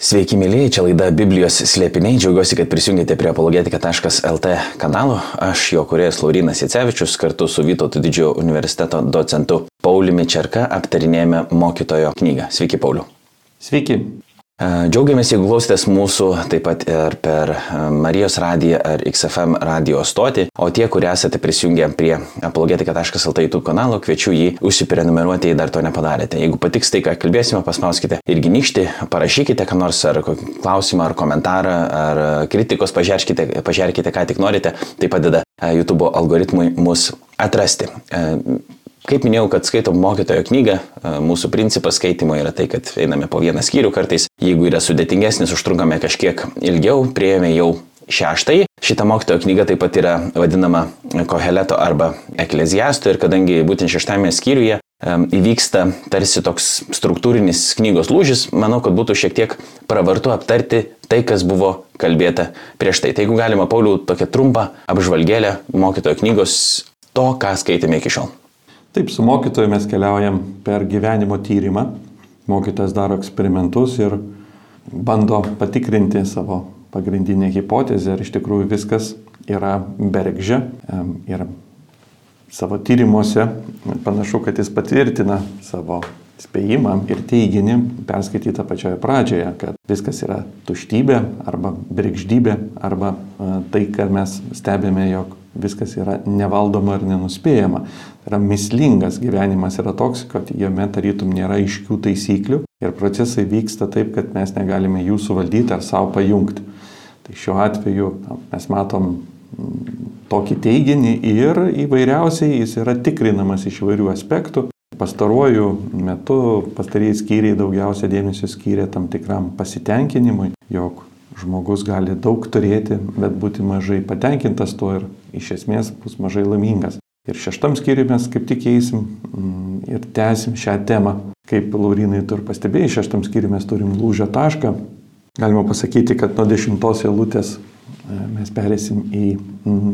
Sveiki, mėlyje, čia laida Biblijos slėpiniai. Džiaugiuosi, kad prisijungėte prie apologetika.lt kanalo. Aš jo kuriejas Laurinas Jacevičius kartu su Vytauto didžiojo universiteto docentu Pauliumi Čerka aptarinėjame mokytojo knygą. Sveiki, Pauliu. Sveiki. Džiaugiamės, jeigu klausotės mūsų taip pat ir per Marijos radiją ar XFM radio stotį, o tie, kurie esate prisijungę prie apologetika.lt YouTube kanalo, kviečiu jį užsiprenumeruoti, jei dar to nepadarėte. Jeigu patiks tai, ką kalbėsime, paspauskite irgi nykštį, parašykite ką nors ar klausimą, ar komentarą, ar kritikos, pažiūrėkite, pažiūrėkite ką tik norite, tai padeda YouTube algoritmui mus atrasti. Kaip minėjau, kad skaitom mokytojo knygą, mūsų principas skaitimo yra tai, kad einame po vieną skyrių kartais. Jeigu yra sudėtingesnis, užtrunkame kažkiek ilgiau, prieėmė jau šeštai. Šita mokytojo knyga taip pat yra vadinama Koheleto arba Ekleziasto ir kadangi būtent šeštame skyriuje įvyksta tarsi toks struktūrinis knygos lūžis, manau, kad būtų šiek tiek pravartu aptarti tai, kas buvo kalbėta prieš tai. Tai jeigu galima, Pauliau, tokią trumpą apžvalgėlę mokytojo knygos to, ką skaitėme iki šiol. Taip, su mokytoju mes keliaujam per gyvenimo tyrimą. Mokytojas daro eksperimentus ir bando patikrinti savo pagrindinę hipotezę, ar iš tikrųjų viskas yra bergžė. Ir savo tyrimuose panašu, kad jis patvirtina savo spėjimą ir teiginį perskaitytą pačioje pradžioje, kad viskas yra tuštybė arba bergždybė arba tai, kad mes stebime, jog viskas yra nevaldoma ir nenuspėjama. Tai yra mislingas gyvenimas yra toks, kad jame tarytum nėra aiškių taisyklių ir procesai vyksta taip, kad mes negalime jų suvaldyti ar savo pajungti. Tai šiuo atveju mes matom tokį teiginį ir įvairiausiai jis yra tikrinamas iš įvairių aspektų. Pastaruoju metu pastarėjai skyriai daugiausia dėmesio skyrė tam tikram pasitenkinimui, jog žmogus gali daug turėti, bet būti mažai patenkintas tuo ir iš esmės bus mažai laimingas. Ir šeštam skyriui mes kaip tik eisim mm, ir tęsim šią temą. Kaip Laurinai tu ir pastebėjai, šeštam skyriui mes turim lūžio tašką. Galima pasakyti, kad nuo dešimtos eilutės e, mes perėsim į, mm,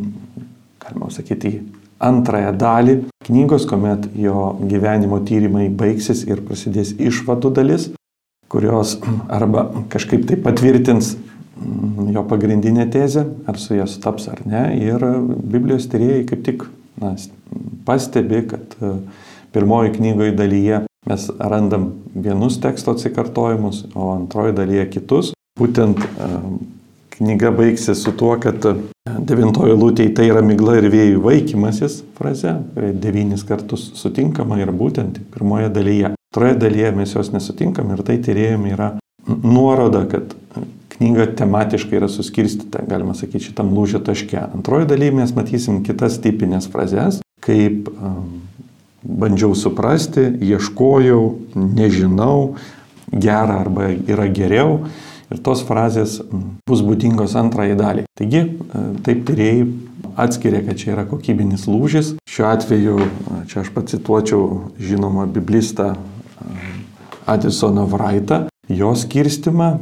galima sakyti, į antrąją dalį knygos, kuomet jo gyvenimo tyrimai baigsis ir prasidės išvadų dalis, kurios arba kažkaip tai patvirtins Mm, jo pagrindinė tezė, ar su ja sutaps ar ne. Ir Biblijos tyrėjai kaip tik na, pastebi, kad e, pirmoji knygoje dalyje mes randam vienus teksto atsikartojimus, o antroji dalyje kitus. Būtent e, knyga baigsis su tuo, kad e, devintojo lūtėje tai yra migla ir vėjų vaikymasis fraze, devynis kartus sutinkama ir būtent pirmoje dalyje. Antroje dalyje mes jos nesutinkam ir tai tyrėjim yra nuoroda, kad knyga tematiškai yra suskirstyta, galima sakyti, šitam lūžio taške. Antroji dalyje mes matysim kitas tipinės frazes, kaip um, bandžiau suprasti, ieškojau, nežinau, gera arba yra geriau. Ir tos frazės bus būdingos antrai daliai. Taigi, taip tyrėjai atskiria, kad čia yra kokybinis lūžis. Šiuo atveju, čia aš pacituočiau žinomą biblistą Adisoną Vraitą, jo skirstimą,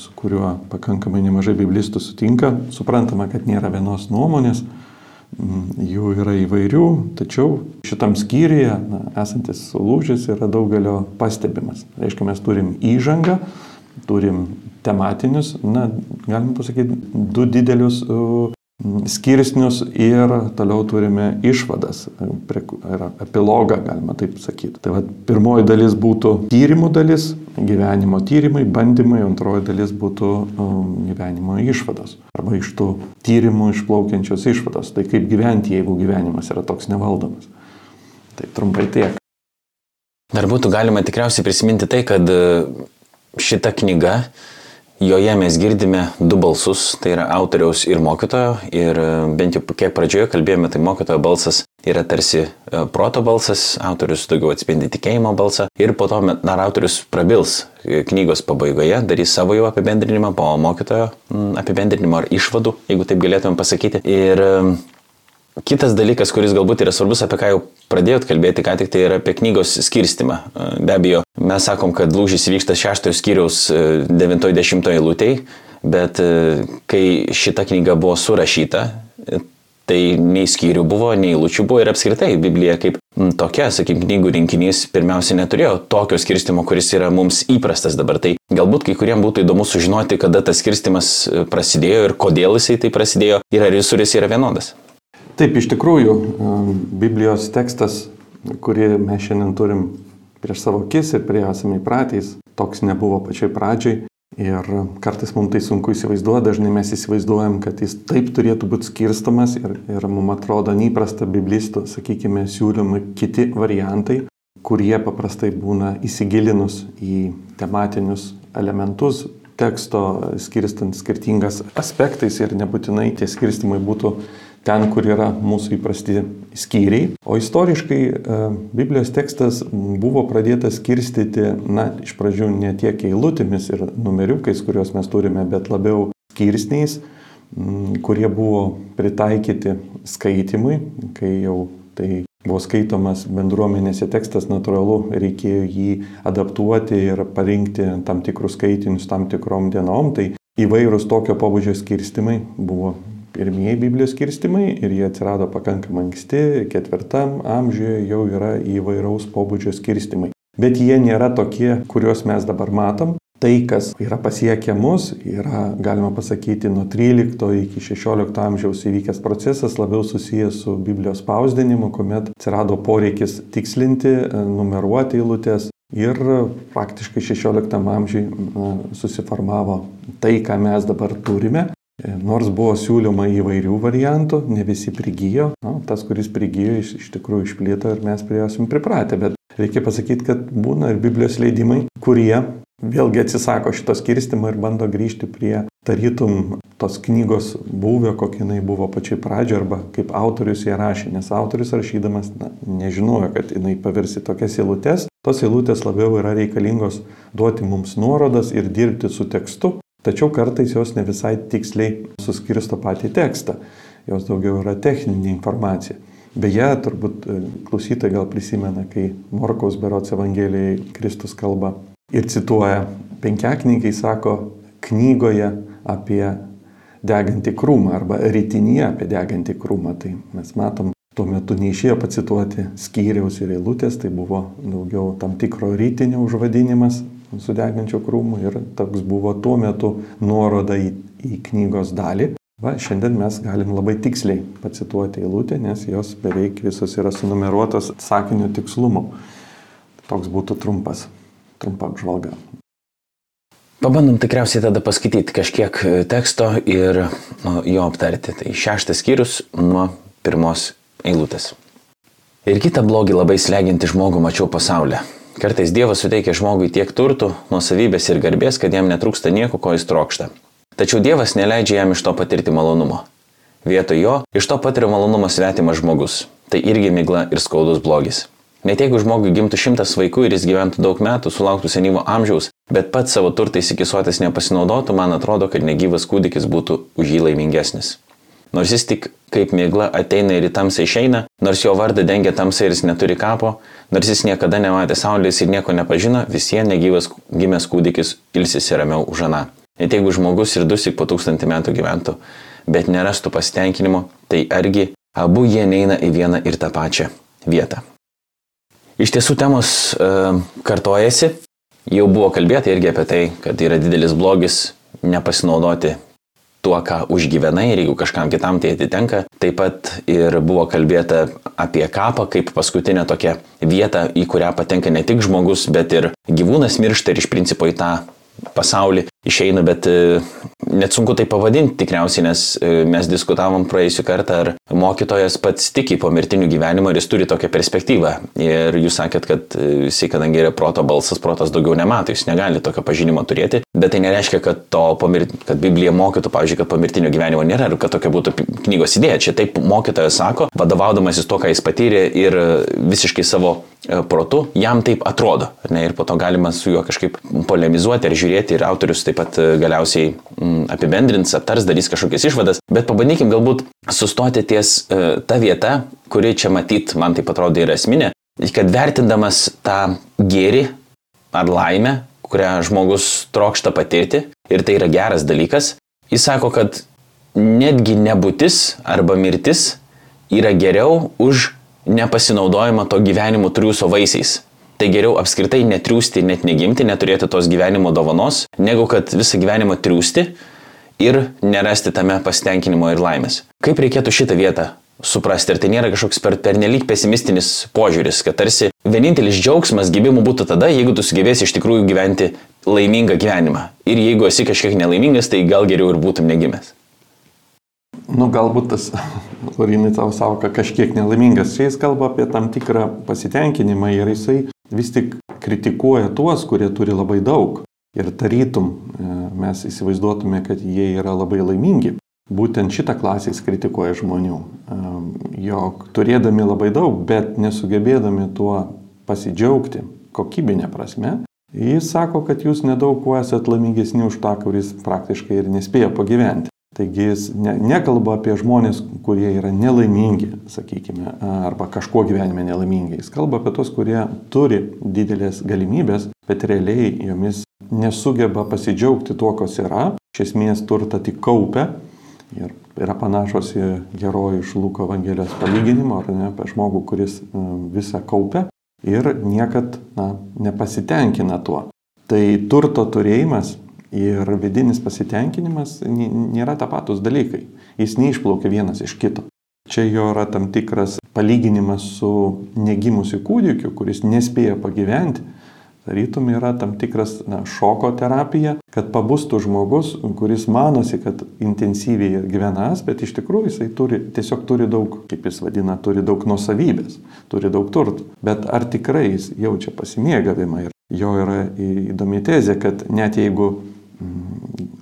su kuriuo pakankamai nemažai biblistų sutinka. Suprantama, kad nėra vienos nuomonės, jų yra įvairių, tačiau šitam skyriuje na, esantis lūžis yra daugelio pastebimas. Reiškia, mes turim įžangą, turim tematinius, na, galime pasakyti, du didelius skirsnius ir toliau turime išvadas, epilogą, galima taip sakyti. Tai vad, pirmoji dalis būtų tyrimų dalis, gyvenimo tyrimai, bandymai, antroji dalis būtų um, gyvenimo išvados. Arba iš tų tyrimų išplaukiančios išvados. Tai kaip gyventi, jeigu gyvenimas yra toks nevaldomas. Tai trumpai tiek. Dar būtų galima tikriausiai prisiminti tai, kad šita knyga Joje mes girdime du balsus, tai yra autoriaus ir mokytojo. Ir e, bent jau kiek pradžioje kalbėjome, tai mokytojo balsas yra tarsi e, proto balsas, autorius daugiau atspindi tikėjimo balsą. Ir po to dar autorius prabils e, knygos pabaigoje, darys savo jau apibendrinimą po mokytojo apibendrinimo ar išvadų, jeigu taip galėtumėm pasakyti. Ir Kitas dalykas, kuris galbūt yra svarbus, apie ką jau pradėjot kalbėti, ką tik tai yra apie knygos skirstimą. Be abejo, mes sakom, kad lūžis vyksta šeštojo skyriaus 90 eilutėj, bet e, kai šita knyga buvo surašyta, Tai nei skyrių buvo, nei eilučių buvo ir apskritai Biblija kaip tokia, sakykime, knygų rinkinys pirmiausia neturėjo tokio skirstimo, kuris yra mums įprastas dabar. Tai galbūt kai kuriems būtų įdomu sužinoti, kada tas skirstimas e, prasidėjo ir kodėl jisai tai prasidėjo ir ar jis yra vienodas. Taip, iš tikrųjų, Biblijos tekstas, kurį mes šiandien turim prieš savo akis ir prie esame įpratęs, toks nebuvo pačioj pradžiai. Ir kartais mums tai sunku įsivaizduoti, dažnai mes įsivaizduojam, kad jis taip turėtų būti skirstamas ir, ir mums atrodo neįprasta biblistų, sakykime, siūlomi kiti variantai, kurie paprastai būna įsigilinus į tematinius elementus teksto, skirstant skirtingas aspektais ir nebūtinai tie skirstimai būtų ten, kur yra mūsų įprasti skyriai. O istoriškai e, Biblijos tekstas buvo pradėtas skirstyti, na, iš pradžių ne tiek eilutėmis ir numeriukais, kuriuos mes turime, bet labiau skirsniais, kurie buvo pritaikyti skaitimui, kai jau tai buvo skaitomas bendruomenėse tekstas, natūralu, reikėjo jį adaptuoti ir parinkti tam tikrus skaitinius tam tikrom dienom. Tai įvairūs tokio pobūdžio skirstimai buvo pirmieji Biblijos skirstimai ir jie atsirado pakankamai anksti, ketvirtam amžiuje jau yra įvairaus pobūdžio skirstimai. Bet jie nėra tokie, kuriuos mes dabar matom. Tai, kas yra pasiekę mus, yra, galima pasakyti, nuo 13 iki 16 amžiaus įvykęs procesas, labiau susijęs su Biblijos spausdinimu, kuomet atsirado poreikis tikslinti, numeruoti eilutės, Ir faktiškai 16 amžiui susiformavo tai, ką mes dabar turime. E, nors buvo siūloma įvairių variantų, ne visi prigijo, na, tas, kuris prigijo, iš, iš tikrųjų išplėto ir mes prie jos pripratę, bet reikia pasakyti, kad būna ir Biblijos leidimai, kurie vėlgi atsisako šito skirstimo ir bando grįžti prie tarytum tos knygos buvę, kokia jinai buvo pačiai pradžioje arba kaip autorius ją rašė, nes autorius rašydamas na, nežinojo, kad jinai pavirsi tokias eilutes. Tos eilutės labiau yra reikalingos duoti mums nuorodas ir dirbti su tekstu, Tačiau kartais jos ne visai tiksliai suskirsto patį tekstą, jos daugiau yra techninė informacija. Beje, turbūt e, klausytojai gal prisimena, kai Morkaus berots Evangelijai Kristus kalba ir cituoja penkiaknygai, sako, knygoje apie degantį krūmą arba rytinėje apie degantį krūmą. Tai mes matom, tuo metu neišėjo pacituoti skyriaus ir eilutės, tai buvo daugiau tam tikro rytinio užvadinimas, sudegančio krūmų ir toks buvo tuo metu nuoroda į, į knygos dalį. Va, šiandien mes galim labai tiksliai pacituoti eilutę, nes jos beveik visos yra sunumeruotos sakinio tikslumu. Toks būtų trumpas, trumpa apžvalga. Pabandom tikriausiai tada paskaityti kažkiek teksto ir nu, jo aptarti. Tai šeštas skyrius nuo pirmos eilutės. Ir kitą blogį labai sleginti žmogų mačiau pasaulyje Kartais Dievas suteikia žmogui tiek turtų, nuosavybės ir garbės, kad jam netrūksta nieko, ko jis trokšta. Tačiau Dievas neleidžia jam iš to patirti malonumo. Vietoj jo iš to patiria malonumą svetimas žmogus. Tai irgi migla ir skaudus blogis. Net jeigu žmogui gimtų šimtas vaikų ir jis gyventų daug metų, sulauktų senyvo amžiaus, bet pats savo turtais įkisuotis nepasinaudotų, man atrodo, kad negyvas kūdikis būtų už jį laimingesnis. Nors jis tik kaip mėgla ateina ir į tamsą išeina, nors jo vardą dengia tamsa ir jis neturi kapo, nors jis niekada nematė saulės ir nieko nepažino, vis vien negyvas gimęs kūdikis ilsisi ramiau už aną. Net jeigu žmogus ir dusik po tūkstantį metų gyventų, bet nerastų pasitenkinimo, tai argi abu jie neina į vieną ir tą pačią vietą. Iš tiesų temos e, kartojasi, jau buvo kalbėta irgi apie tai, kad yra didelis blogis nepasinaudoti tuo, ką užgyvenai ir jeigu kažkam kitam tai atitenka. Taip pat ir buvo kalbėta apie kapą kaip paskutinę tokią vietą, į kurią patenka ne tik žmogus, bet ir gyvūnas miršta ir iš principo į tą pasaulį išeina, bet e, net sunku tai pavadinti tikriausiai, nes e, mes diskutavom praėjusiu kartą, ar mokytojas pats tiki po mirtinių gyvenimo ir jis turi tokią perspektyvą. Ir jūs sakėt, kad e, jisai, kadangi yra proto balsas, protas daugiau nemato, jis negali tokio pažinimo turėti, bet tai nereiškia, kad, pomir... kad Biblija mokytų, pavyzdžiui, kad po mirtinio gyvenimo nėra ir kad tokia būtų knygos idėja. Čia taip mokytojas sako, vadovaudamasis to, ką jis patyrė ir visiškai savo protu, jam taip atrodo. Ne, ir po to galima su juo kažkaip polemizuoti ar žiūrėti ir autorius taip pat galiausiai apibendrins, aptars, darys kažkokias išvadas, bet pabandykim galbūt sustoti ties uh, ta vieta, kuri čia matyt, man tai atrodo, yra esminė, kad vertindamas tą gėrį ar laimę, kurią žmogus trokšta patirti, ir tai yra geras dalykas, jis sako, kad netgi nebūtis arba mirtis yra geriau už nepasinaudojimą to gyvenimo triūso vaisiais. Tai geriau apskritai netriūsti, net negimti, neturėti tos gyvenimo dovanos, negu kad visą gyvenimą triūsti ir nerasti tame pasitenkinimo ir laimės. Kaip reikėtų šitą vietą suprasti. Ir tai nėra kažkoks per, pernelyg pesimistinis požiūris, kad tarsi vienintelis džiaugsmas gyvimu būtų tada, jeigu tu sugebėsi iš tikrųjų gyventi laimingą gyvenimą. Ir jeigu esi kažkiek nelaimingas, tai gal geriau ir būtum negimęs. Nu, galbūt tas, Lorinai, tavo savoka kažkiek nelaimingas. Čia jis kalba apie tam tikrą pasitenkinimą ir jisai vis tik kritikuoja tuos, kurie turi labai daug. Ir tarytum e, mes įsivaizduotume, kad jie yra labai laimingi. Būtent šitą klasę jis kritikuoja žmonių, jog turėdami labai daug, bet nesugebėdami tuo pasidžiaugti kokybinė prasme, jis sako, kad jūs nedaug kuo esat laimingesni už tą, kuris praktiškai ir nespėjo pagyventi. Taigi jis ne, nekalba apie žmonės, kurie yra nelaimingi, sakykime, arba kažkuo gyvenime nelaimingi. Jis kalba apie tos, kurie turi didelės galimybės, bet realiai jomis nesugeba pasidžiaugti tuo, kas yra, iš esmės turtą tik kaupia Ir yra panašus į herojų iš Luko Evangelijos palyginimo, ar ne, apie žmogų, kuris e, visą kaupia ir niekad na, nepasitenkina tuo. Tai turto turėjimas ir vidinis pasitenkinimas nėra tapatus dalykai. Jis neišplaukia vienas iš kito. Čia jo yra tam tikras palyginimas su negimusiu kūdikiu, kuris nespėja pagyventi Tarytum yra tam tikras na, šoko terapija, kad pabustų žmogus, kuris manosi, kad intensyviai gyvenas, bet iš tikrųjų jisai turi, tiesiog turi daug, kaip jis vadina, turi daug nusavybės, turi daug turtų. Bet ar tikrai jis jaučia pasimėgavimą? Ir jo yra įdomi tezė, kad net jeigu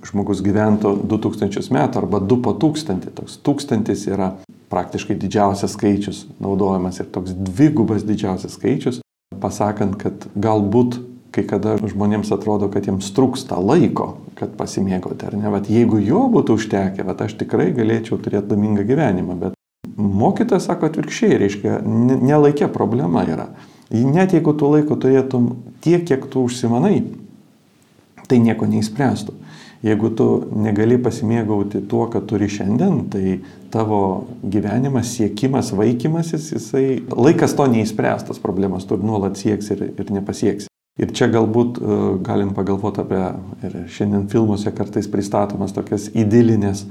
žmogus gyventų 2000 metų arba 2 po 1000, toks tūkstantis yra praktiškai didžiausias skaičius naudojamas ir toks dvigubas didžiausias skaičius, pasakant, kad galbūt kai kada žmonėms atrodo, kad jiems trūksta laiko, kad pasimėgauti, ar ne, bet jeigu jo būtų užtekę, bet aš tikrai galėčiau turėti laimingą gyvenimą, bet mokytas sako atvirkščiai, reiškia, nelaikė problema yra. Net jeigu tu laiko turėtum tiek, kiek tu užsimanai, tai nieko neįspręstų. Jeigu tu negali pasimėgauti tuo, ką turi šiandien, tai tavo gyvenimas, siekimas, vaikymasis, jisai laikas to neįspręstas problemas, tu nuolat sieks ir, ir nepasieks. Ir čia galbūt uh, galim pagalvoti apie, ir šiandien filmuose kartais pristatomas tokias idilinės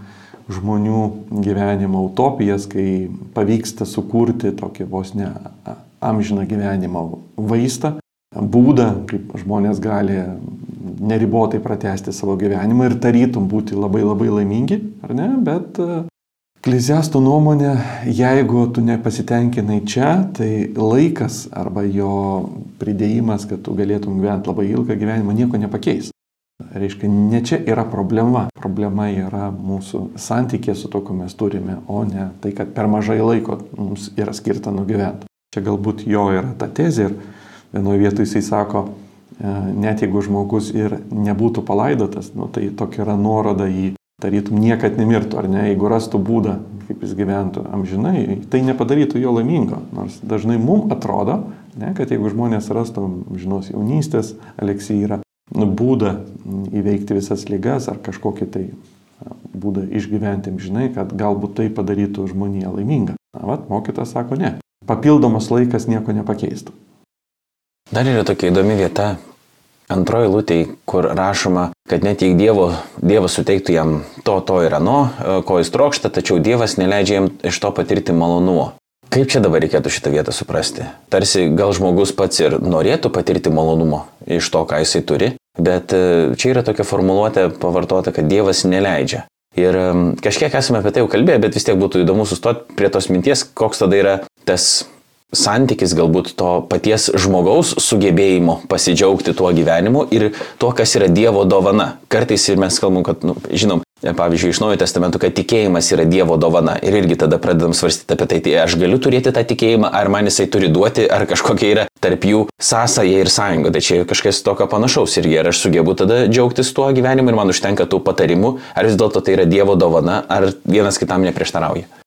žmonių gyvenimo utopijas, kai pavyksta sukurti tokį vos ne amžiną gyvenimo vaistą, būdą, kaip žmonės gali neribotai pratesti savo gyvenimą ir tarytum būti labai labai laimingi, ar ne? Bet e, Kliziastų nuomonė, jeigu tu nepasitenkinai čia, tai laikas arba jo pridėjimas, kad tu galėtum gyventi labai ilgą gyvenimą, nieko nepakeis. Reiškia, ne čia yra problema. Problema yra mūsų santykė su to, ko mes turime, o ne tai, kad per mažai laiko mums yra skirta nugyventi. Čia galbūt jo yra ta tezė ir vienoje vietoje jisai sako, net jeigu žmogus ir nebūtų palaidotas, nu, tai tokia yra nuoroda į tarytum niekad nemirtų, ar ne, jeigu rastų būdą, kaip jis gyventų amžinai, tai nepadarytų jo laimingo. Nors dažnai mums atrodo, ne, kad jeigu žmonės rastų žinos jaunystės aleksyrą, nu, būdą įveikti visas lygas ar kažkokį tai būdą išgyventi amžinai, kad galbūt tai padarytų žmoniją laimingą. Na, vat, mokytas sako ne. Papildomas laikas nieko nepakeistų. Dar yra tokia įdomi vieta, antroji lūtė, kur rašoma, kad net jei dievo, Dievas suteiktų jam to, to ir ano, e, ko jis trokšta, tačiau Dievas neleidžia jam iš to patirti malonumo. Kaip čia dabar reikėtų šitą vietą suprasti? Tarsi gal žmogus pats ir norėtų patirti malonumo iš to, ką jisai turi, bet e, čia yra tokia formuluotė pavartota, kad Dievas neleidžia. Ir kažkiek esame apie tai jau kalbėję, bet vis tiek būtų įdomu sustoti prie tos minties, koks tada yra tas santykis galbūt to paties žmogaus sugebėjimo pasidžiaugti tuo gyvenimu ir tuo, kas yra Dievo dovana. Kartais ir mes kalbam, kad, nu, žinom, pavyzdžiui, iš Naujojo testamento, kad tikėjimas yra Dievo dovana. Ir irgi tada pradedam svarstyti apie tai, tai aš galiu turėti tą tikėjimą, ar man jisai turi duoti, ar kažkokia yra tarp jų sąsaja ir sąjunga. Tai čia kažkas tokio panašaus. Ir ar aš sugebu tada džiaugtis tuo gyvenimu ir man užtenka tų patarimų, ar vis dėlto tai yra Dievo dovana, ar vienas kitam neprieštarauja.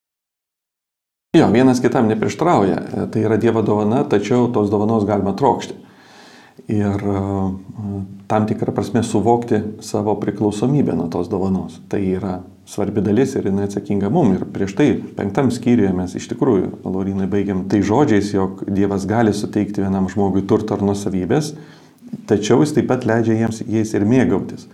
Jo, vienas kitam neprieštrauja. Tai yra Dievo dovana, tačiau tos dovanos galima trokšti. Ir tam tikrą prasme suvokti savo priklausomybę nuo tos dovanos. Tai yra svarbi dalis ir jinai atsakinga mum. Ir prieš tai, penktam skyriuje mes iš tikrųjų, Laurinai, baigiam tai žodžiais, jog Dievas gali suteikti vienam žmogui turto ar nusavybės, tačiau jis taip pat leidžia jiems jais ir mėgautis.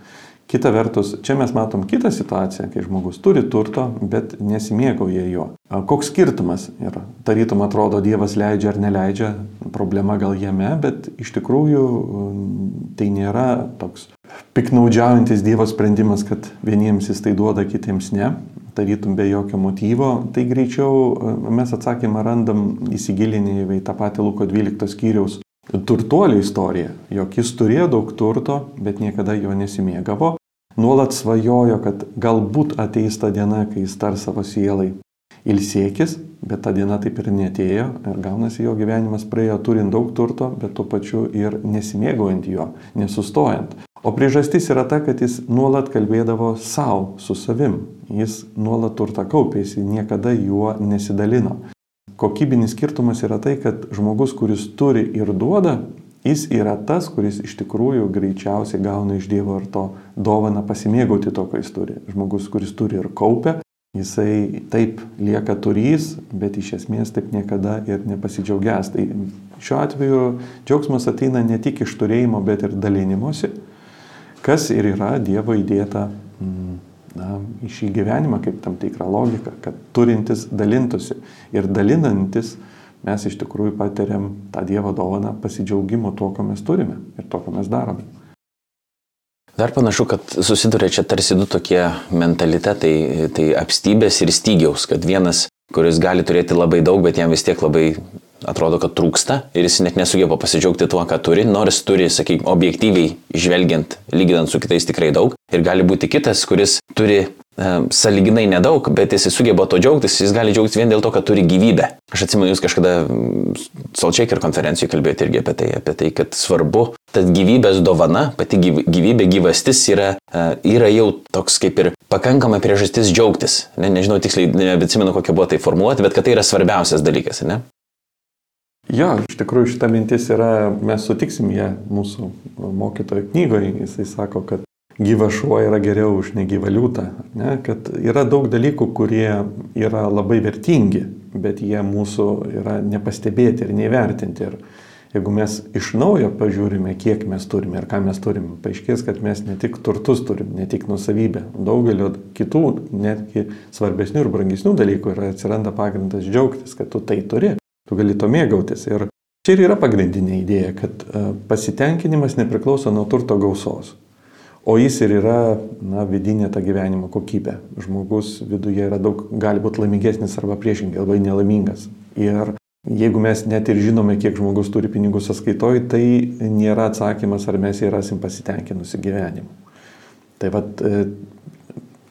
Kita vertus, čia mes matom kitą situaciją, kai žmogus turi turto, bet nesimėgauja juo. Koks skirtumas yra? Tarytum atrodo, Dievas leidžia ar neleidžia, problema gal jame, bet iš tikrųjų tai nėra toks piknaudžiaujantis Dievo sprendimas, kad vieniems jis tai duoda, kitiems ne, tarytum be jokio motyvo. Tai greičiau mes atsakymą randam įsigilinę į tą patį Luko 12 skyriaus turtuolio istoriją, jog jis turėjo daug turto, bet niekada jo nesimėgavo, nuolat svajojo, kad galbūt ateis ta diena, kai jis tar savo sielai ilsėkis, bet ta diena taip ir netėjo ir gaunasi jo gyvenimas praėjo turint daug turto, bet tuo pačiu ir nesimėgaujant jo, nesustojant. O priežastis yra ta, kad jis nuolat kalbėdavo savo, su savim. Jis nuolat turtą kaupė, jis niekada juo nesidalino kokybinis skirtumas yra tai, kad žmogus, kuris turi ir duoda, jis yra tas, kuris iš tikrųjų greičiausiai gauna iš Dievo ir to dovana pasimėgauti to, ką jis turi. Žmogus, kuris turi ir kaupia, jisai taip lieka turys, bet iš esmės taip niekada ir nepasidžiaugęs. Tai šiuo atveju džiaugsmas ateina ne tik iš turėjimo, bet ir dalinimuose, kas ir yra Dievo įdėta. Mm, na, į šį gyvenimą kaip tam tikrą logiką, kad turintis dalintųsi ir dalinantis mes iš tikrųjų patiriam tą Dievo dovaną pasidžiaugimo tuo, ko mes turime ir to, ko mes darome. Dar panašu, kad susiduria čia tarsi du tokie mentalitetai, tai apstybės ir stygiaus, kad vienas, kuris gali turėti labai daug, bet jam vis tiek labai atrodo, kad trūksta ir jis net nesugeba pasidžiaugti tuo, ką turi, nors turi, sakykime, objektyviai žvelgiant, lyginant su kitais tikrai daug. Ir gali būti kitas, kuris turi e, saliginai nedaug, bet jis sugeba to džiaugtis, jis gali džiaugtis vien dėl to, kad turi gyvybę. Aš atsimenu, jūs kažkada Solčeker konferencijoje kalbėjote irgi apie tai, apie tai, kad svarbu, tad gyvybės dovana, pati gyvybė, gyvastis yra, e, yra jau toks kaip ir pakankama priežastis džiaugtis. Ne, nežinau tiksliai, nebeatsimenu, kokia buvo tai formuluoti, bet kad tai yra svarbiausias dalykas. Ne? Jo, iš tikrųjų šita mintis yra, mes sutiksim ją mūsų mokytojo knygoje, jisai sako, kad gyva šuo yra geriau už negyvą liūtą, ne? kad yra daug dalykų, kurie yra labai vertingi, bet jie mūsų yra nepastebėti ir nevertinti. Ir jeigu mes iš naujo pažiūrime, kiek mes turime ir ką mes turime, paaiškės, kad mes ne tik turtus turim, ne tik nusavybę, daugelio kitų, netgi svarbesnių ir brangesnių dalykų ir atsiranda pagrindas džiaugtis, kad tu tai turi tu gali to mėgautis. Ir čia ir yra pagrindinė idėja, kad e, pasitenkinimas nepriklauso nuo turto gausos. O jis ir yra na, vidinė ta gyvenimo kokybė. Žmogus viduje yra daug, gali būti laimingesnis arba priešingai, labai nelaimingas. Ir jeigu mes net ir žinome, kiek žmogus turi pinigų sąskaitoj, tai nėra atsakymas, ar mes jį rasim pasitenkinusi gyvenimu. Tai vad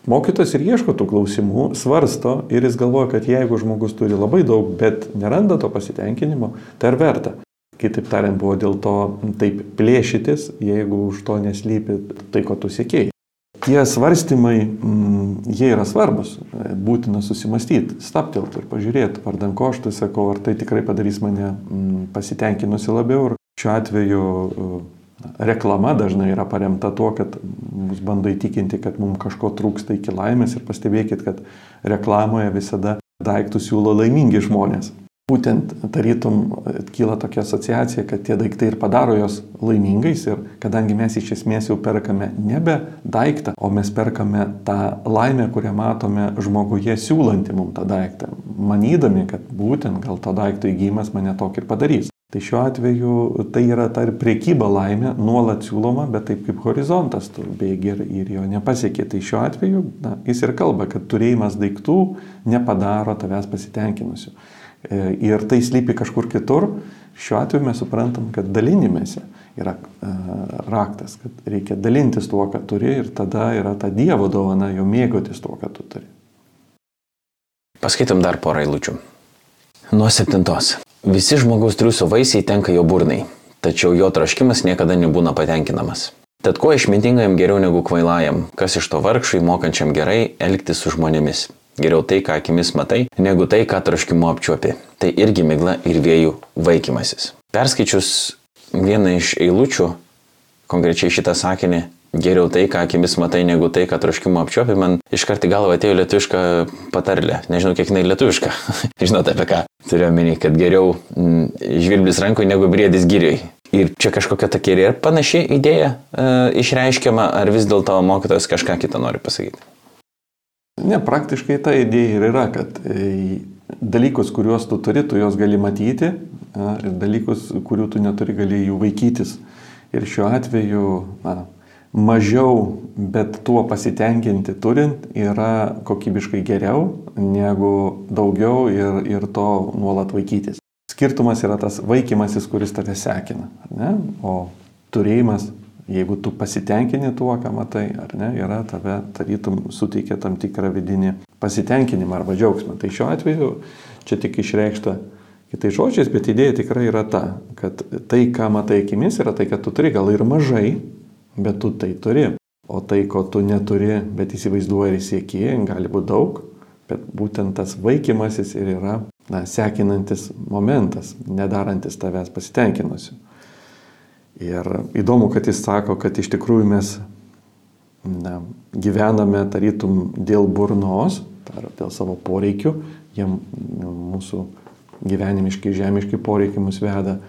Mokytas ir ieško tų klausimų, svarsto ir jis galvoja, kad jeigu žmogus turi labai daug, bet neranda to pasitenkinimo, tai ar verta. Kitaip tariant, buvo dėl to taip plėšytis, jeigu už to neslypi tai, ko tu sėkėjai. Tie svarstymai, mm, jie yra svarbus, būtina susimastyti, staptelti ir pažiūrėti, vardan ko aš tai sakau, ar tai tikrai padarys mane mm, pasitenkinusi labiau. Ir šiuo atveju reklama dažnai yra paremta tuo, kad mus bando įtikinti, kad mums kažko trūksta iki laimės ir pastebėkit, kad reklamoje visada daiktus siūlo laimingi žmonės. Būtent tarytum kyla tokia asociacija, kad tie daiktai ir padaro jos laimingais ir kadangi mes iš esmės jau perkame nebe daiktą, o mes perkame tą laimę, kurią matome žmoguje siūlantį mums tą daiktą, manydami, kad būtent gal to daikto įgymas mane tokį ir padarys. Tai šiuo atveju tai yra ta ir priekyba laimė, nuolat siūloma, bet taip kaip horizontas, tu bėgi ir, ir jo nepasiekė. Tai šiuo atveju na, jis ir kalba, kad turėjimas daiktų nepadaro tavęs pasitenkinusiu. E, ir tai slypi kažkur kitur. Šiuo atveju mes suprantam, kad dalinimėse yra e, raktas, kad reikia dalintis tuo, ką turi ir tada yra ta Dievo dovana, jo mėgautis tuo, ką tu turi. Paskaitom dar porą eilučių. Nuo septintos. Visi žmogaus triūso vaisiai tenka jo burnai, tačiau jo troškimas niekada nebūna patenkinamas. Tad kuo išmintingajam geriau negu kvailajam, kas iš to vargšai mokančiam gerai elgtis su žmonėmis. Geriau tai, ką akimis matai, negu tai, ką troškimu apčiuopi. Tai irgi migla ir vėjų vaikymasis. Perskaičius vieną iš eilučių, konkrečiai šitą sakinį geriau tai, ką akimis matai, negu tai, ką troškimo apčiopi, man iš karto galva atėjo lietuviška patarlė. Nežinau, kiek jinai lietuviška. Žinote apie ką? Turiu omeny, kad geriau m, žvirblis rankoje negu briedis gyriui. Ir čia kažkokia tokia ir panaši idėja e, išreiškiama, ar vis dėlto mokytojas kažką kitą nori pasakyti? Ne, praktiškai ta idėja ir yra, kad e, dalykus, kuriuos tu turi, tu juos gali matyti a, ir dalykus, kurių tu neturi, gali jų vaikytis. Ir šiuo atveju na, mažiau, bet tuo pasitenkinti turint yra kokybiškai geriau negu daugiau ir, ir to nuolat vaikytis. Skirtumas yra tas vaikymasis, kuris tave sekina, ne? o turėjimas, jeigu tu pasitenkini tuo, ką matai, ar ne, yra tave tarytum suteikia tam tikrą vidinį pasitenkinimą arba džiaugsmą. Tai šiuo atveju čia tik išreikšta kitais žodžiais, bet idėja tikrai yra ta, kad tai, ką matai akimis, yra tai, kad tu turi gal ir mažai, bet tu tai turi. O tai, ko tu neturi, bet įsivaizduoji ir sieki, gali būti daug, bet būtent tas vaikymasis ir yra na, sekinantis momentas, nedarantis tavęs pasitenkinusiu. Ir įdomu, kad jis sako, kad iš tikrųjų mes na, gyvename tarytum dėl burnos, ar dėl savo poreikių, jiem mūsų gyvenimiški, žemiški poreikiai mus veda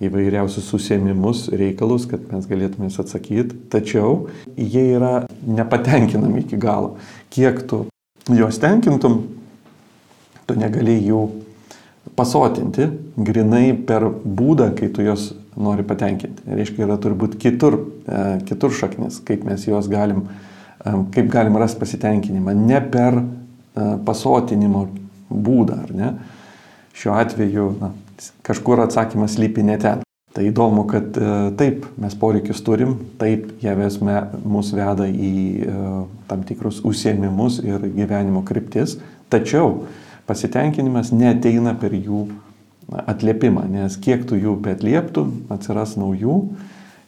įvairiausius susėmimus, reikalus, kad mes galėtume atsakyti, tačiau jie yra nepatenkinami iki galo. Kiek tu juos tenkintum, tu negali jų pasotinti grinai per būdą, kai tu juos nori patenkinti. Reiškia, yra turbūt kitur, e, kitur šaknis, kaip mes juos galim, e, kaip galim rasti pasitenkinimą, ne per e, pasotinimo būdą, ar ne? Šiuo atveju na, kažkur atsakymas lypi ne ten. Tai įdomu, kad taip, mes poreikius turim, taip, jie vesme mus veda į tam tikrus užsiemimus ir gyvenimo kryptis, tačiau pasitenkinimas neteina per jų atliepimą, nes kiek tu jų betlieptų, atsiras naujų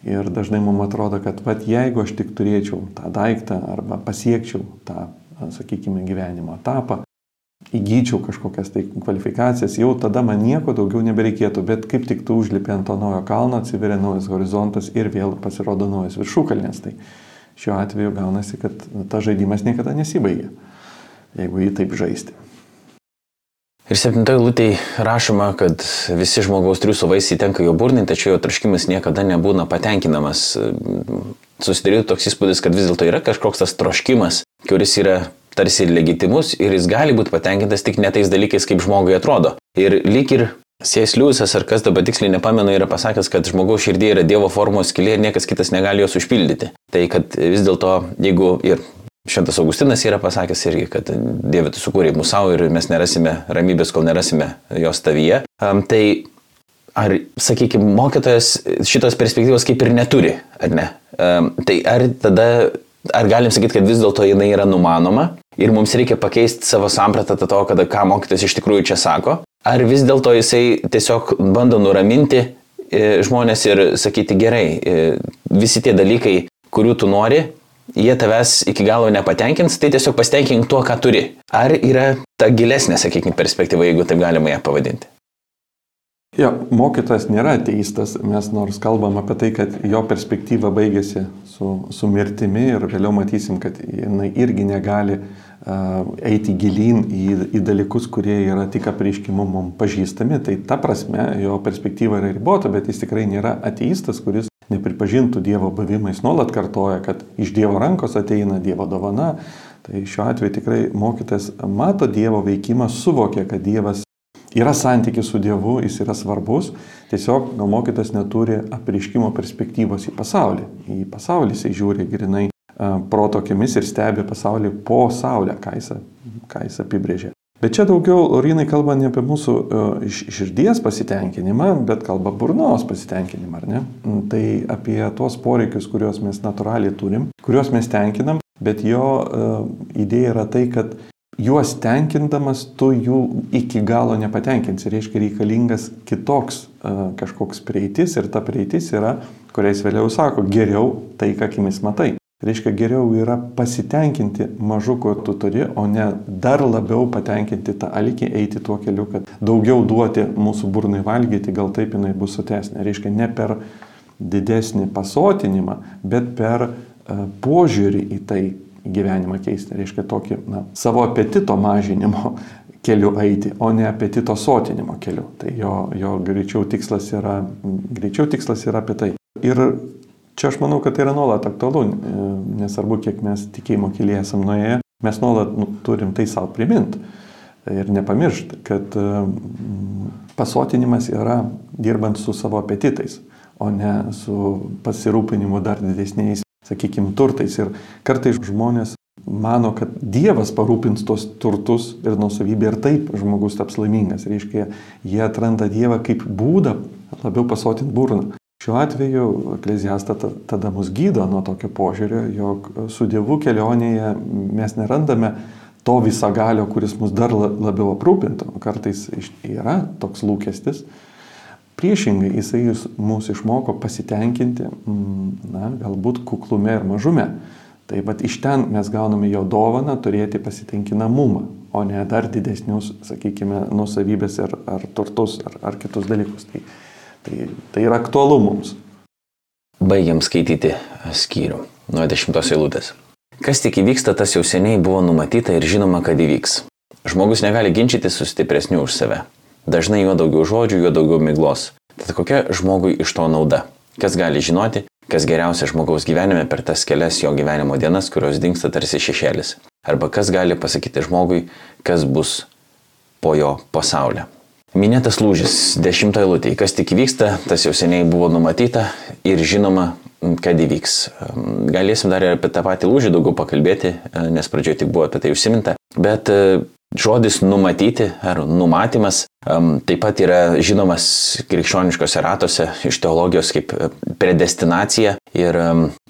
ir dažnai mums atrodo, kad vat, jeigu aš tik turėčiau tą daiktą arba pasiekčiau tą, sakykime, gyvenimo etapą, įgyčiau kažkokias tai kvalifikacijas, jau tada man nieko daugiau nebereikėtų, bet kaip tik tu užlipi ant to naujo kalno, atsiveria naujas horizontas ir vėl pasirodo naujas viršukalnės. Tai šiuo atveju gaunasi, kad tas žaidimas niekada nesibaigia, jeigu jį taip žaisti. Ir septintoje lūtėje rašoma, kad visi žmogaus triusų vaisiai tenka jo burnai, tačiau jo traškimas niekada nebūna patenkinamas. Susidarytų toks įspūdis, kad vis dėlto yra kažkoks tas troškimas, kuris yra tarsi legitimus ir jis gali būti patenkintas tik netais dalykais, kaip žmogui atrodo. Ir lyg ir Sės Liujisas ar kas dabar tiksliai nepamenu yra pasakęs, kad žmogaus širdį yra Dievo formos skilė ir niekas kitas negali jos užpildyti. Tai kad vis dėlto, jeigu ir Šventas Augustinas yra pasakęs irgi, kad Dieve tu sukūrė mūsų savo ir mes nerasime ramybės, kol nerasime jos tavyje. Um, tai ar, sakykime, mokytojas šitos perspektyvos kaip ir neturi, ar ne? Um, tai ar tada, ar galim sakyti, kad vis dėlto jinai yra numanoma ir mums reikia pakeisti savo sampratą to, kada ką mokytojas iš tikrųjų čia sako? Ar vis dėlto jisai tiesiog bando nuraminti e, žmonės ir sakyti gerai, e, visi tie dalykai, kurių tu nori, jie tavęs iki galo nepatenkins, tai tiesiog pasitenkink tuo, ką turi. Ar yra ta gilesnė, sakykime, perspektyva, jeigu taip galima ją pavadinti? Jo, mokytojas nėra ateistas, mes nors kalbam apie tai, kad jo perspektyva baigėsi su, su mirtimi ir vėliau matysim, kad jinai irgi negali eiti gilyn į, į dalykus, kurie yra tik apreiškimu mums pažįstami. Tai ta prasme jo perspektyva yra ribota, bet jis tikrai nėra ateistas, kuris nepripažintų Dievo buvimą, jis nuolat kartoja, kad iš Dievo rankos ateina Dievo dovana. Tai šiuo atveju tikrai mokytas mato Dievo veikimą, suvokia, kad Dievas yra santykis su Dievu, jis yra svarbus, tiesiog gal mokytas neturi apriškimo perspektyvos į pasaulį. Į pasaulį jisai žiūri grinai protokiamis ir stebi pasaulį po saulę, ką jis, ką jis apibrėžė. Bet čia daugiau Lorinai kalba ne apie mūsų širdies pasitenkinimą, bet kalba burnos pasitenkinimą, ar ne? Mm, tai apie tuos poreikius, kuriuos mes natūraliai turim, kuriuos mes tenkinam, bet jo idėja yra tai, kad juos tenkindamas tu jų iki galo nepatenkinsi. Reiškia reikalingas kitoks uh, kažkoks prieitis ir ta prieitis yra, kuriais vėliau sako, geriau tai, ką akimis matai. Reiškia, geriau yra pasitenkinti mažu, ko tu turi, o ne dar labiau patenkinti tą alikį, eiti tuo keliu, kad daugiau duoti mūsų burnai valgyti, gal taip jinai bus sotesnė. Reiškia, ne per didesnį pasotinimą, bet per e, požiūrį į tai gyvenimą keisti. Reiškia tokį na, savo apetito mažinimo keliu eiti, o ne apetito sotinimo keliu. Tai jo, jo greičiau, tikslas yra, greičiau tikslas yra apie tai. Ir čia aš manau, kad tai yra nuolat aktualu, nesvarbu, kiek mes tikėjimo kelyje esam nuėję, mes nuolat nu, turim tai savo priminti. Ir nepamiršti, kad pasotinimas yra dirbant su savo apetitais, o ne su pasirūpinimu dar didesniais, sakykime, turtais. Ir kartais žmonės mano, kad Dievas parūpins tos turtus ir nusavybę ir taip žmogus taps laimingas. Reiškia, jie atranda Dievą kaip būdą labiau pasotinti burną. Šiuo atveju ekleziasta tada mus gydo nuo tokio požiūrio, jog su Dievu kelionėje mes nerandame to visagalio, kuris mus dar labiau aprūpintų. Kartais yra toks lūkestis. Priešingai, jisai mus išmoko pasitenkinti, na, galbūt kuklume ir mažume. Tai vad iš ten mes gauname jo dovaną turėti pasitenkinamumą, o ne dar didesnius, sakykime, nusavybės ar, ar turtus ar, ar kitus dalykus. Tai, tai, tai yra aktualu mums. Baigiam skaityti skyrių nuo dešimtos eilutės. Kas tik įvyksta, tas jau seniai buvo numatyta ir žinoma, kad įvyks. Žmogus negali ginčyti su stipresniu už save. Dažnai juo daugiau žodžių, juo daugiau miglos. Tad kokia žmogui iš to nauda? Kas gali žinoti, kas geriausia žmogaus gyvenime per tas kelias jo gyvenimo dienas, kurios dinksta tarsi šešėlis. Arba kas gali pasakyti žmogui, kas bus po jo pasaulio. Minėtas lūžis, dešimta eilutė, kas tik vyksta, tas jau seniai buvo numatyta ir žinoma, kad įvyks. Galėsim dar ir apie tą patį lūžį daugiau pakalbėti, nes pradžioje tik buvo apie tai užsiminta. Bet Žodis numatyti ar numatymas um, taip pat yra žinomas krikščioniškose ratuose iš teologijos kaip e, predestinacija ir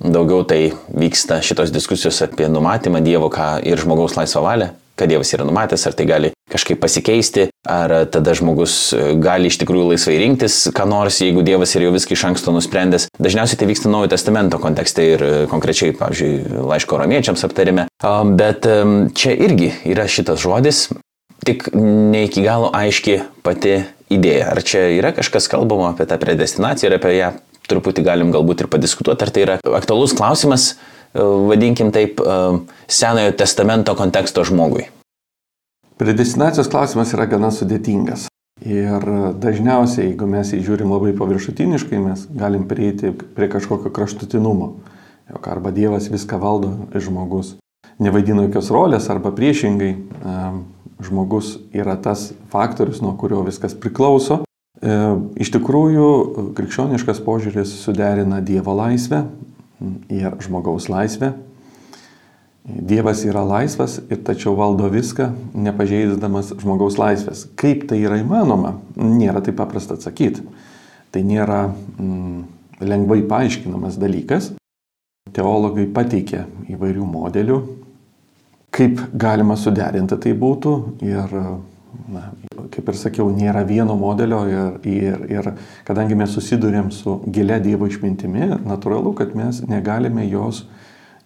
daugiau tai vyksta šitos diskusijos apie numatymą Dievo ką ir žmogaus laisvą valią, kad Dievas yra numatęs, ar tai gali kažkaip pasikeisti, ar tada žmogus e, gali iš tikrųjų laisvai rinktis, ką nors, jeigu Dievas ir jau viską iš anksto nusprendęs. Dažniausiai tai vyksta Naujojo testamento kontekste ir e, konkrečiai, pavyzdžiui, laiško romiečiams aptarime. Bet čia irgi yra šitas žodis, tik ne iki galo aiški pati idėja. Ar čia yra kažkas kalbama apie tą predestinaciją ir apie ją truputį galim galbūt ir padiskutuoti, ar tai yra aktualus klausimas, vadinkim taip, Senojo testamento konteksto žmogui. Predestinacijos klausimas yra gana sudėtingas. Ir dažniausiai, jeigu mes įžiūrim labai paviršutiniškai, mes galim prieiti prie kažkokio kraštutinumo. Jok arba Dievas viską valdo, žmogus nevaidina jokios rolės, arba priešingai, žmogus yra tas faktorius, nuo kurio viskas priklauso. E, iš tikrųjų, krikščioniškas požiūris suderina Dievo laisvę ir žmogaus laisvę Dievas yra laisvas ir tačiau valdo viską, nepažeisdamas žmogaus laisvės. Kaip tai yra įmanoma, nėra taip paprasta atsakyti. Tai nėra mm, lengvai paaiškinamas dalykas. Teologai pateikė įvairių modelių, kaip galima suderinti tai būtų ir, na, kaip ir sakiau, nėra vieno modelio ir, ir, ir kadangi mes susidurėm su gilia Dievo išmintimi, natūralu, kad mes negalime jos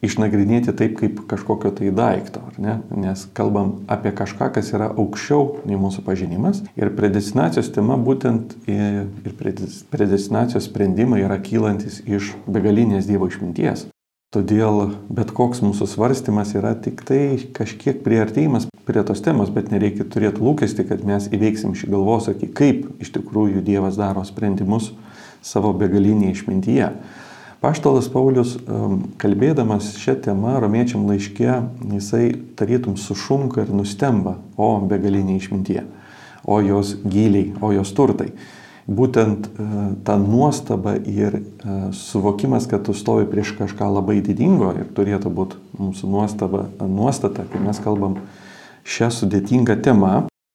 išnagrinėti taip kaip kažkokio tai daikto, ne? nes kalbam apie kažką, kas yra aukščiau nei mūsų pažinimas. Ir predestinacijos tema būtent ir predestinacijos sprendimai yra kylantis iš begalinės Dievo išminties. Todėl bet koks mūsų svarstymas yra tik tai kažkiek priartėjimas prie tos temos, bet nereikia turėti lūkesti, kad mes įveiksim šį galvosakį, kaip iš tikrųjų Dievas daro sprendimus savo begalinėje išmintyje. Paštalas Paulius, kalbėdamas šią temą romiečiam laiške, jisai tarytum sušunka ir nustemba, o begalinė išmintie, o jos giliai, o jos turtai. Būtent e, ta nuostaba ir e, suvokimas, kad tu stovi prieš kažką labai didingo ir turėtų būti mūsų nuostaba, nuostata, kai mes kalbam šią sudėtingą temą,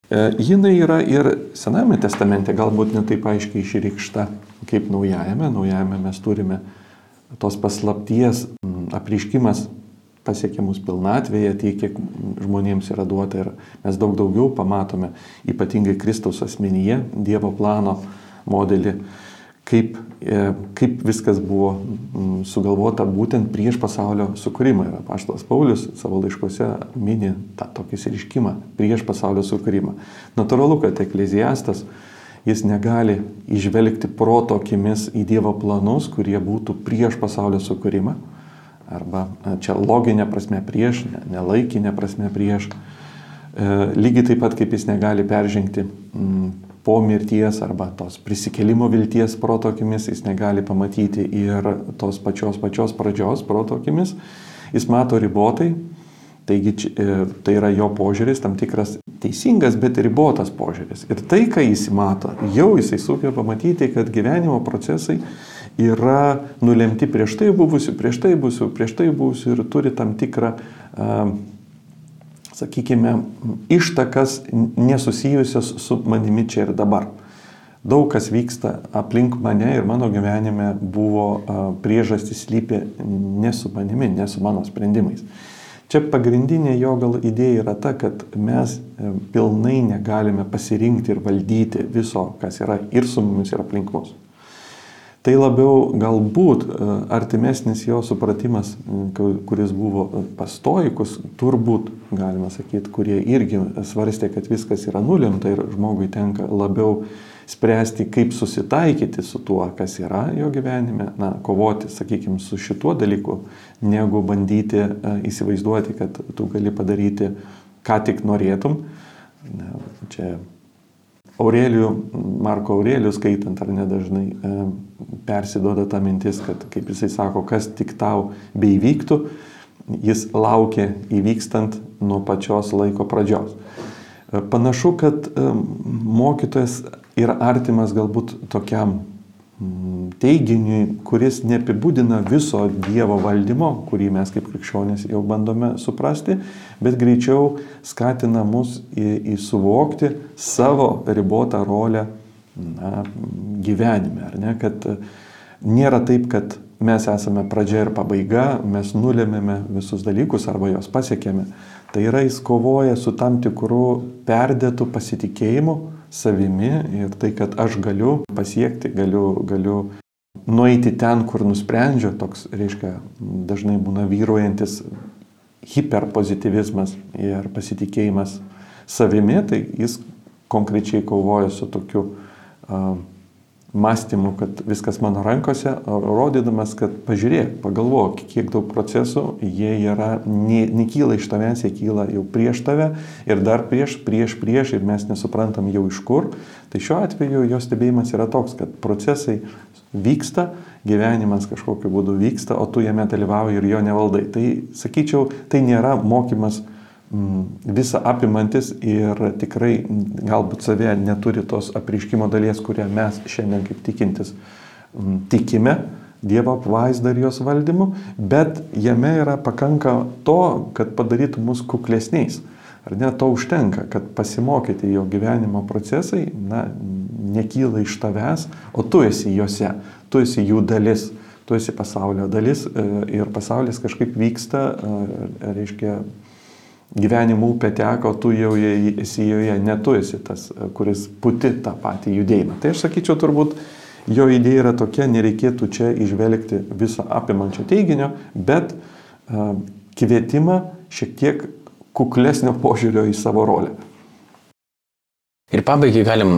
e, jinai yra ir Sename testamente, galbūt netaip aiškiai išreikšta kaip Naujajame. Naujajame mes turime tos paslapties apriškimas pasiekia mus pilnatvėje, tiek, kiek žmonėms yra duota ir mes daug daugiau pamatome, ypatingai Kristaus asmenyje, Dievo plano modelį, kaip, e, kaip viskas buvo mm, sugalvota būtent prieš pasaulio sukūrimą. Ir apaštalas Paulius savo laiškose mini tą tokį siriškimą prieš pasaulio sukūrimą. Natūralu, kad ekleziastas jis negali išvelgti proto akimis į Dievo planus, kurie būtų prieš pasaulio sukūrimą, arba čia loginė prasme prieš, nelaikinė prasme prieš. E, lygiai taip pat kaip jis negali peržengti po mirties arba tos prisikelimo vilties proto akimis, jis negali pamatyti ir tos pačios pačios pradžios proto akimis, jis mato ribotai, taigi e, tai yra jo požiūris, tam tikras teisingas, bet ribotas požiūris. Ir tai, ką jis mato, jau jisai sugeba pamatyti, kad gyvenimo procesai yra nulemti prieš tai buvusių, prieš tai buvusių, prieš tai buvusių ir turi tam tikrą uh, sakykime, ištakas nesusijusios su manimi čia ir dabar. Daug kas vyksta aplink mane ir mano gyvenime buvo priežastys lypė ne su manimi, ne su mano sprendimais. Čia pagrindinė jo gal idėja yra ta, kad mes e, pilnai negalime pasirinkti ir valdyti viso, kas yra ir su mumis, ir aplink mus. Tai labiau galbūt e, artimesnis jo supratimas, kuris buvo pastoikus, turbūt, galima sakyti, kurie irgi svarstė, kad viskas yra nulemta ir žmogui tenka labiau spręsti, kaip susitaikyti su tuo, kas yra jo gyvenime, na, kovoti, sakykime, su šituo dalyku, negu bandyti e, įsivaizduoti, kad tu gali padaryti, ką tik norėtum. Čia Aurelijų, Marko Aurelijų skaitant ar nedažnai e, persidoda ta mintis, kad, kaip jisai sako, kas tik tau beivyktų, jis laukia įvykstant nuo pačios laiko pradžios. E, panašu, kad e, mokytojas yra artimas galbūt tokiam teiginiui, kuris neapibūdina viso Dievo valdymo, kurį mes kaip krikščionys jau bandome suprasti, bet greičiau skatina mus į, į suvokti savo ribotą rolę na, gyvenime. Ne, kad nėra taip, kad mes esame pradžia ir pabaiga, mes nulėmėme visus dalykus arba juos pasiekėme. Tai yra jis kovoja su tam tikru perdėtų pasitikėjimu savimi ir tai, kad aš galiu pasiekti, galiu, galiu nueiti ten, kur nusprendžiu, toks, reiškia, dažnai būna vyruojantis hiperpozitivizmas ir pasitikėjimas savimi, tai jis konkrečiai kovoja su tokiu uh, mąstymu, kad viskas mano rankose, rodydamas, kad pažiūrėk, pagalvok, kiek daug procesų, jie yra, ne, nekyla iš tavęs, jie kyla jau prieš tave ir dar prieš, prieš, prieš ir mes nesuprantam jau iš kur. Tai šiuo atveju jo stebėjimas yra toks, kad procesai vyksta, gyvenimas kažkokiu būdu vyksta, o tu jame dalyvauji ir jo nevaldai. Tai sakyčiau, tai nėra mokymas visą apimantis ir tikrai galbūt savė neturi tos apriškimo dalies, kurią mes šiandien kaip tikintis mm, tikime Dievo apvaizdą ir jos valdymu, bet jame yra pakanka to, kad padarytų mus kuklesniais. Ar ne to užtenka, kad pasimokyti jo gyvenimo procesai, na, nekyla iš tavęs, o tu esi juose, tu esi jų dalis, tu esi pasaulio dalis e, ir pasaulis kažkaip vyksta, e, reiškia, gyvenimo upė teko, tu jau esi joje, ne tu esi tas, kuris puti tą patį judėjimą. Tai aš sakyčiau, turbūt jo idėja yra tokia, nereikėtų čia išvelgti viso apimančio teiginio, bet uh, kvietimą šiek tiek kuklesnio požiūrio į savo rolę. Ir pabaigai galim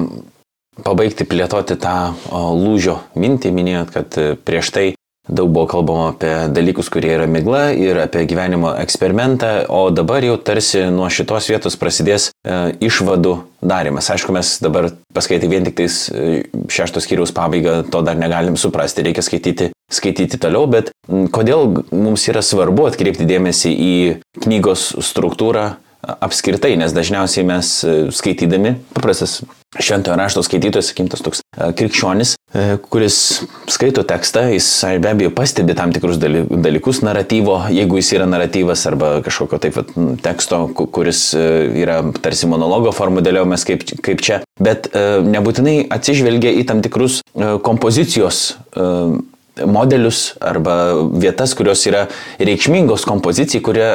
pabaigti plėtoti tą o, lūžio mintį, minėjot, kad prieš tai Daug buvo kalbama apie dalykus, kurie yra migla ir apie gyvenimo eksperimentą, o dabar jau tarsi nuo šitos vietos prasidės e, išvadų darimas. Aišku, mes dabar paskaitę vien tik tais e, šeštos skyriaus pabaigą, to dar negalim suprasti, reikia skaityti, skaityti toliau, bet kodėl mums yra svarbu atkreipti dėmesį į knygos struktūrą apskritai, nes dažniausiai mes e, skaitydami, paprastas šventojo rašto skaitytojas, sakykim, tas toks e, krikščionis, e, kuris skaito tekstą, jis be abejo pastebi tam tikrus dalykus naratyvo, jeigu jis yra naratyvas arba kažkokio taip vat, teksto, kuris yra tarsi monologo formų dėliojamas kaip, kaip čia, bet nebūtinai atsižvelgia į tam tikrus kompozicijos modelius arba vietas, kurios yra reikšmingos kompozicijai, kurie,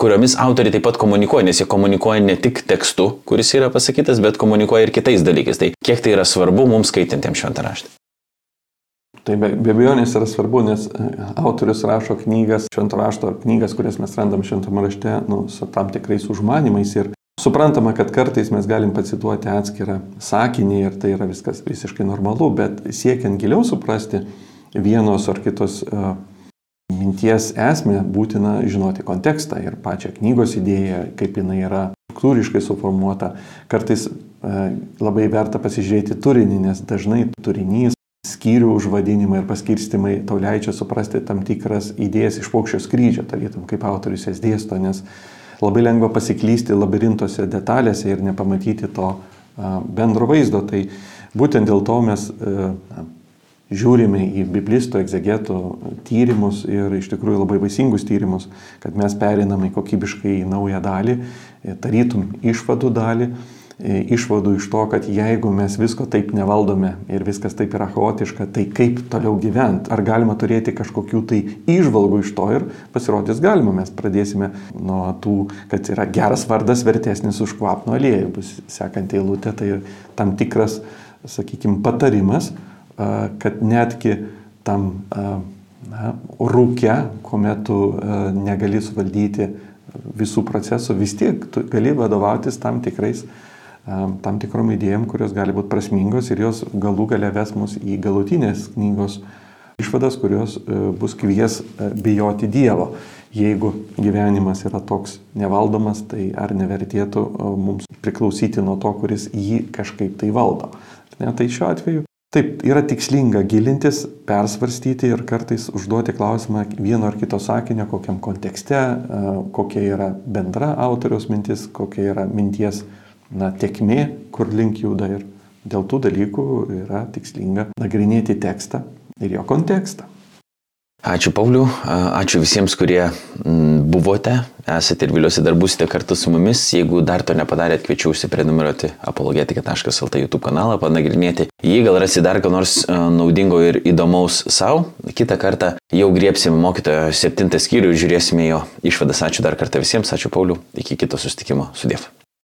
kuriomis autoriai taip pat komunikuoja, nes jie komunikuoja ne tik tekstu, kuris yra pasakytas, bet komunikuoja ir kitais dalykais. Tai kiek tai yra svarbu mums skaitintiems šventą raštą? Tai be, be abejonės yra svarbu, nes e, autorius rašo knygas, švento rašto knygas, kurias mes randam šventame rašte, nu, su tam tikrais užmanimais ir Suprantama, kad kartais mes galim pacituoti atskirą sakinį ir tai yra viskas visiškai normalu, bet siekiant giliau suprasti vienos ar kitos uh, minties esmę, būtina žinoti kontekstą ir pačią knygos idėją, kaip jinai yra struktūriškai suformuota. Kartais uh, labai verta pasižiūrėti turinį, nes dažnai turinys skyrių užvadinimai ir paskirstimai tau leidžia suprasti tam tikras idėjas iš paukščio skrydžio, tarytum kaip autorius jas dėsto, nes labai lengva pasiklysti labirintose detalėse ir nepamatyti to bendro vaizdo. Tai būtent dėl to mes žiūrime į biblistų, egzegetų tyrimus ir iš tikrųjų labai vaisingus tyrimus, kad mes periname kokybiškai į naują dalį, tarytum išvadų dalį išvadų iš to, kad jeigu mes visko taip nevaldome ir viskas taip yra chaotiška, tai kaip toliau gyventi? Ar galima turėti kažkokių tai išvalgų iš to ir pasirodys galima. Mes pradėsime nuo tų, kad yra geras vardas vertesnis už kvapno aliejų. Bus sekanti eilutė, tai tam tikras, sakykime, patarimas, kad netgi tam na, rūke, kuomet tu negali suvaldyti visų procesų, vis tiek tu gali vadovautis tam tikrais tam tikrom idėjom, kurios gali būti prasmingos ir jos galų gale ves mus į galutinės knygos išvadas, kurios e, bus kvies e, bijoti Dievo. Jeigu gyvenimas yra toks nevaldomas, tai ar nevertėtų e, mums priklausyti nuo to, kuris jį kažkaip tai valdo. Ne, tai šiuo atveju Taip, yra tikslinga gilintis, persvarstyti ir kartais užduoti klausimą vieno ar kito sakinio, kokiam kontekste, kokia yra bendra autoriaus mintis, kokia yra minties na, tekmė, kur link juda ir dėl tų dalykų yra tikslinga nagrinėti tekstą ir jo kontekstą. Ačiū Pauliu, ačiū visiems, kurie buvote, esate ir viliuosi dar būsite kartu su mumis. Jeigu dar to nepadarėt, kviečiu užsiprenumeruoti apologetika.lt YouTube kanalą, panagrinėti. Jį gal rasi dar ką nors naudingo ir įdomaus savo. Kitą kartą jau griepsime mokytojo septintą skyrių ir žiūrėsime jo išvadas. Ačiū dar kartą visiems, ačiū Pauliu, iki kito sustikimo. Sudėv.